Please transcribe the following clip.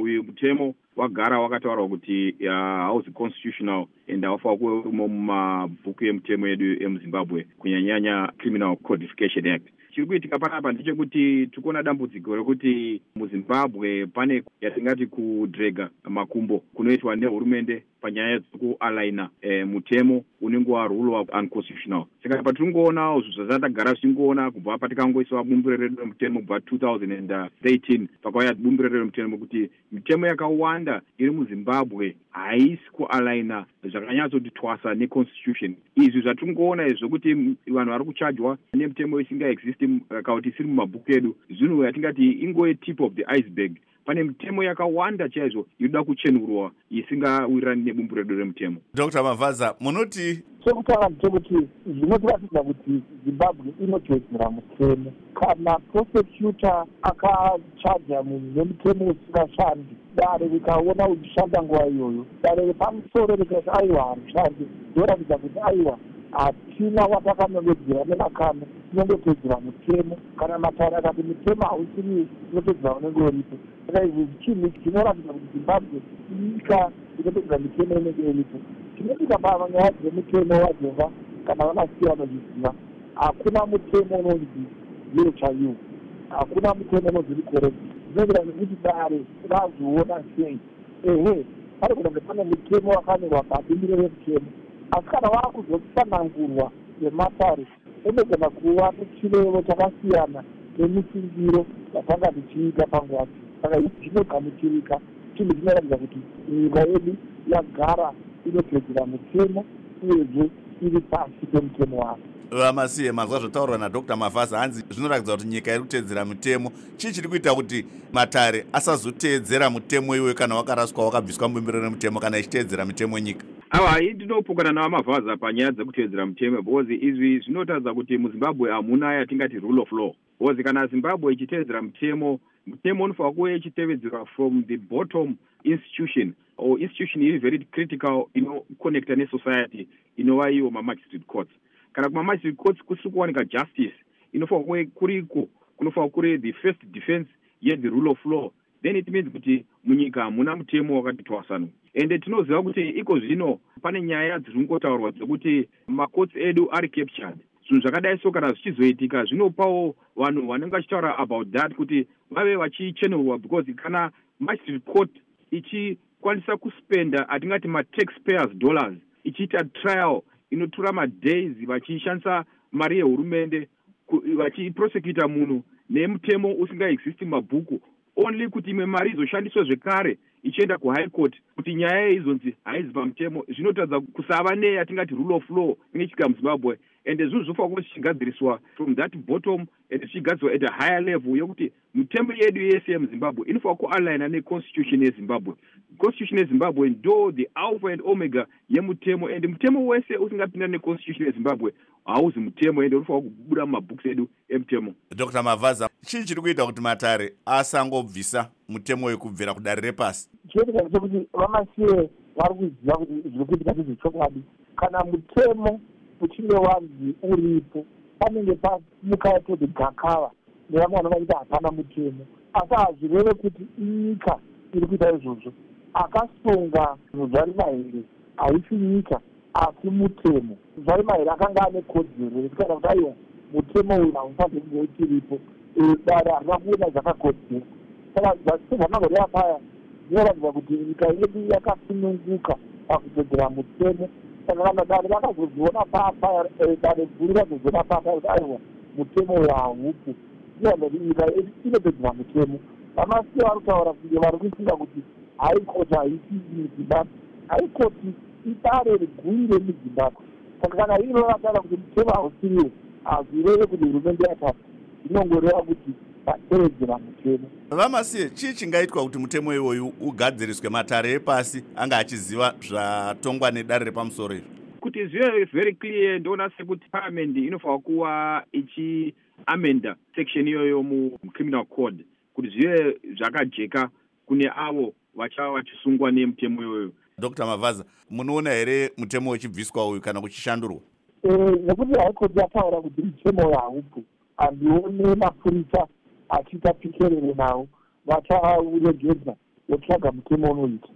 uyu mutemo wagara wakataurwa kuti hausi constitutional and haufanira kuve urimo mumabhuku emutemo edu emuzimbabwe kunyanyanya criminal codification act? Chiri kuitika panapa ndechekuti tiri kuona dambudziko rekuti muzimbabwe pane yatingati kudrega makumbo kunoitwa nehurumende panyaya dzekualaina e, mutemo unenge warule of unconstitutional. Saka patiri kungoona zvo zvazatagara zvichingoona kubva patikangoiswa bumbiro redu remutemo kubva 2013 pakauya bumbiro redu remutemo kuti mitemo yakawanda iri muzimbabwe haisi kualaina zvakanyatsoti twasa neconstitution. Izvi zvatiri kungoona izvi zvokuti vanhu vari kuchajwa nemutemo isingaexisti kana kuti isiri mumabhuku edu zvinhu yatingati ingove tip of the iceberg pane mitemo yakawanda chaizvo inoda kuchenurwa isingawirirani nebumbu redu remutemo. Dr mavhaza munoti chekutanga ndechekuti zvinotiratidza kuti zimbabwe inotedzera mutemo. Kana prosecutor akachaja munhu nemutemo usingashandi dare rikaona uchishanda nguva iyoyo dare repamusoro rikati aiwa harushandi ndoratidza kuti aiwa hatina watakanongedzera nemakano tinongotedzera mutemo kana matare akati mutemo hausiri tinotedzera unenge uripo saka izvi chinhu chinoratidza kuti zimbabwe inyika inotedzera mitemo inenge iripo. Chinodika panyaya dzemutemo wajova kana vanasiya vanozviziva. Hakuna mutemo unonzi zero chaiwo hakuna mutemo unonzi rikorekti zvinobira nekuti dare razviona sei. Ehe pari kunonge pane mutemo wakanyorwa pabumbiro remutemo asi kana vaakuzotsanangurwa nematare unogona kuva nechirevo chakasiyana nemisingiro yatanga tichiita panguvaci saka izvi zvinogamuchirika chinhu chinoratidza kuti nyika yedu yagara inotedzera mutemo uyezve iri pasi pemutemo wavo vamasiye mazwa zvotaurwa nadr. Mavhasa hanzi zvinoratidza kuti nyika iri kutedzera mutemo. Chii chiri kuita kuti matare asazoteedzera mutemo iwoyo kana wakaraswa wakabviswa mubumbiro remutemo kana ichiteedzera mitemo nyika ava hai ndinopokana navamavhaza panyaya dzekuteedzera mutemo because izvi zvinotaridza kuti muzimbabwe hamuna yatingati rule of law. Because kana zimbabwe ichiteedzera mutemo mutemo unofanira kuve ichitevedzerwa from the bottom institution or institution iri very critical inoconnecta nesociety inova iwo mamagistrate courts. Kana kumamagistrate courts kusiri kuwanika justice inofanira kuve kuriko kunofanira kuri the first defense yethe rule of law then it means kuti munyika hamuna mutemo wakati twasanuka ende tinoziva kuti iko zvino pane nyaya dziri kungotaurwa dzekuti macourts edu ari captured. Zvinhu zvakadai so kana zvichizoitika zvinopawo vanhu vanenge vachitaura about that kuti vave vachichenurwa because kana magistrate court ichikwanisa kuspenda atingati mataxpayers dollars ichiita trial inotora madays vachishandisa mari yehurumende vachiprosecuta munhu nemutemo usingaexisti mumabhuku only kuti imwe mari izoshandiswa zvekare ichienda kuhigh court kuti nyaya yeizonzi haizi pamutemo zvinotaridza kusava neyatingati rule of law inge ichiga muzimbabwe ende zvinhu zvofanira kuva zvichigadziriswa from that bottom and zvichigadziriswa at a higher level yokuti mitemo yedu yese yemuzimbabwe inofanira kualaina neconstitution yezimbabwe constitution yezimbabwe ndo the alpha and omega yemutemo and mutemo wese usingapindani neconstitution yezimbabwe hauzi mutemo ende unofanira kubuda mumabhuks edu emutemo dr mavhaza chii chiri kuita kuti matare asangobvisa mutemo wekubvira kudare repasi? Chinoitika ndechekuti vamasiye vari kuziva kuti zviri kuitika ndezvechokwadi kana mutemo uchinge wanzi uripo. Panenge pamuka toti gakava nevamwe vano vaita hapana mutemo. Asi hazvireve kuti inyika iri kuita izvozvo. Akasunga zvari mahere haisi nyika asi mutemo. Zvari mahere akanga ane kodzero yekuti kana kuti aiwa mutemo uyu haufaniri kunge uchiripo. Dare harina kuona zvakakodzera saka sezvanangoreva paya zvinoratidza kuti nyika yedu yakasununguka pakutedzera mutemo saka kana dare vakazozviona papa eh, dare guru razoziona papa kuti aiwa mutemo inoratidza kuti nyika yedu inotedzera mutemo vamasiye vari kutaura kunge vari kuisinga kuti haikoti haisi muzimbabwe haikoti idare riguri remuzimbabwe saka kana iro rataura kuti mutemo hausiriwo hazvireve kuti hurumende yatata inongoreva kuti vatevedzera mutemo vamasiye chii chingaitwa kuti mutemo iwoyu ugadziriswe matare epasi anga achiziva zvatongwa nedare repamusoro izvo kuti zvive very clear ndoona sekuti paramendi inofanira kuva ichiamenda section iyoyo mucriminal code kuti zvive zvakajeka kune avo vachava vachisungwa nemutemo iyoyo dr mavhaza munoona here mutemo uchibviswa uyu kana kuchishandurwa nekuti haikoti yataura kuti mutemo uyu haupo. Handione mapurisa achiita pikerere nawo vachauregedza wotsvaga mutemo unoita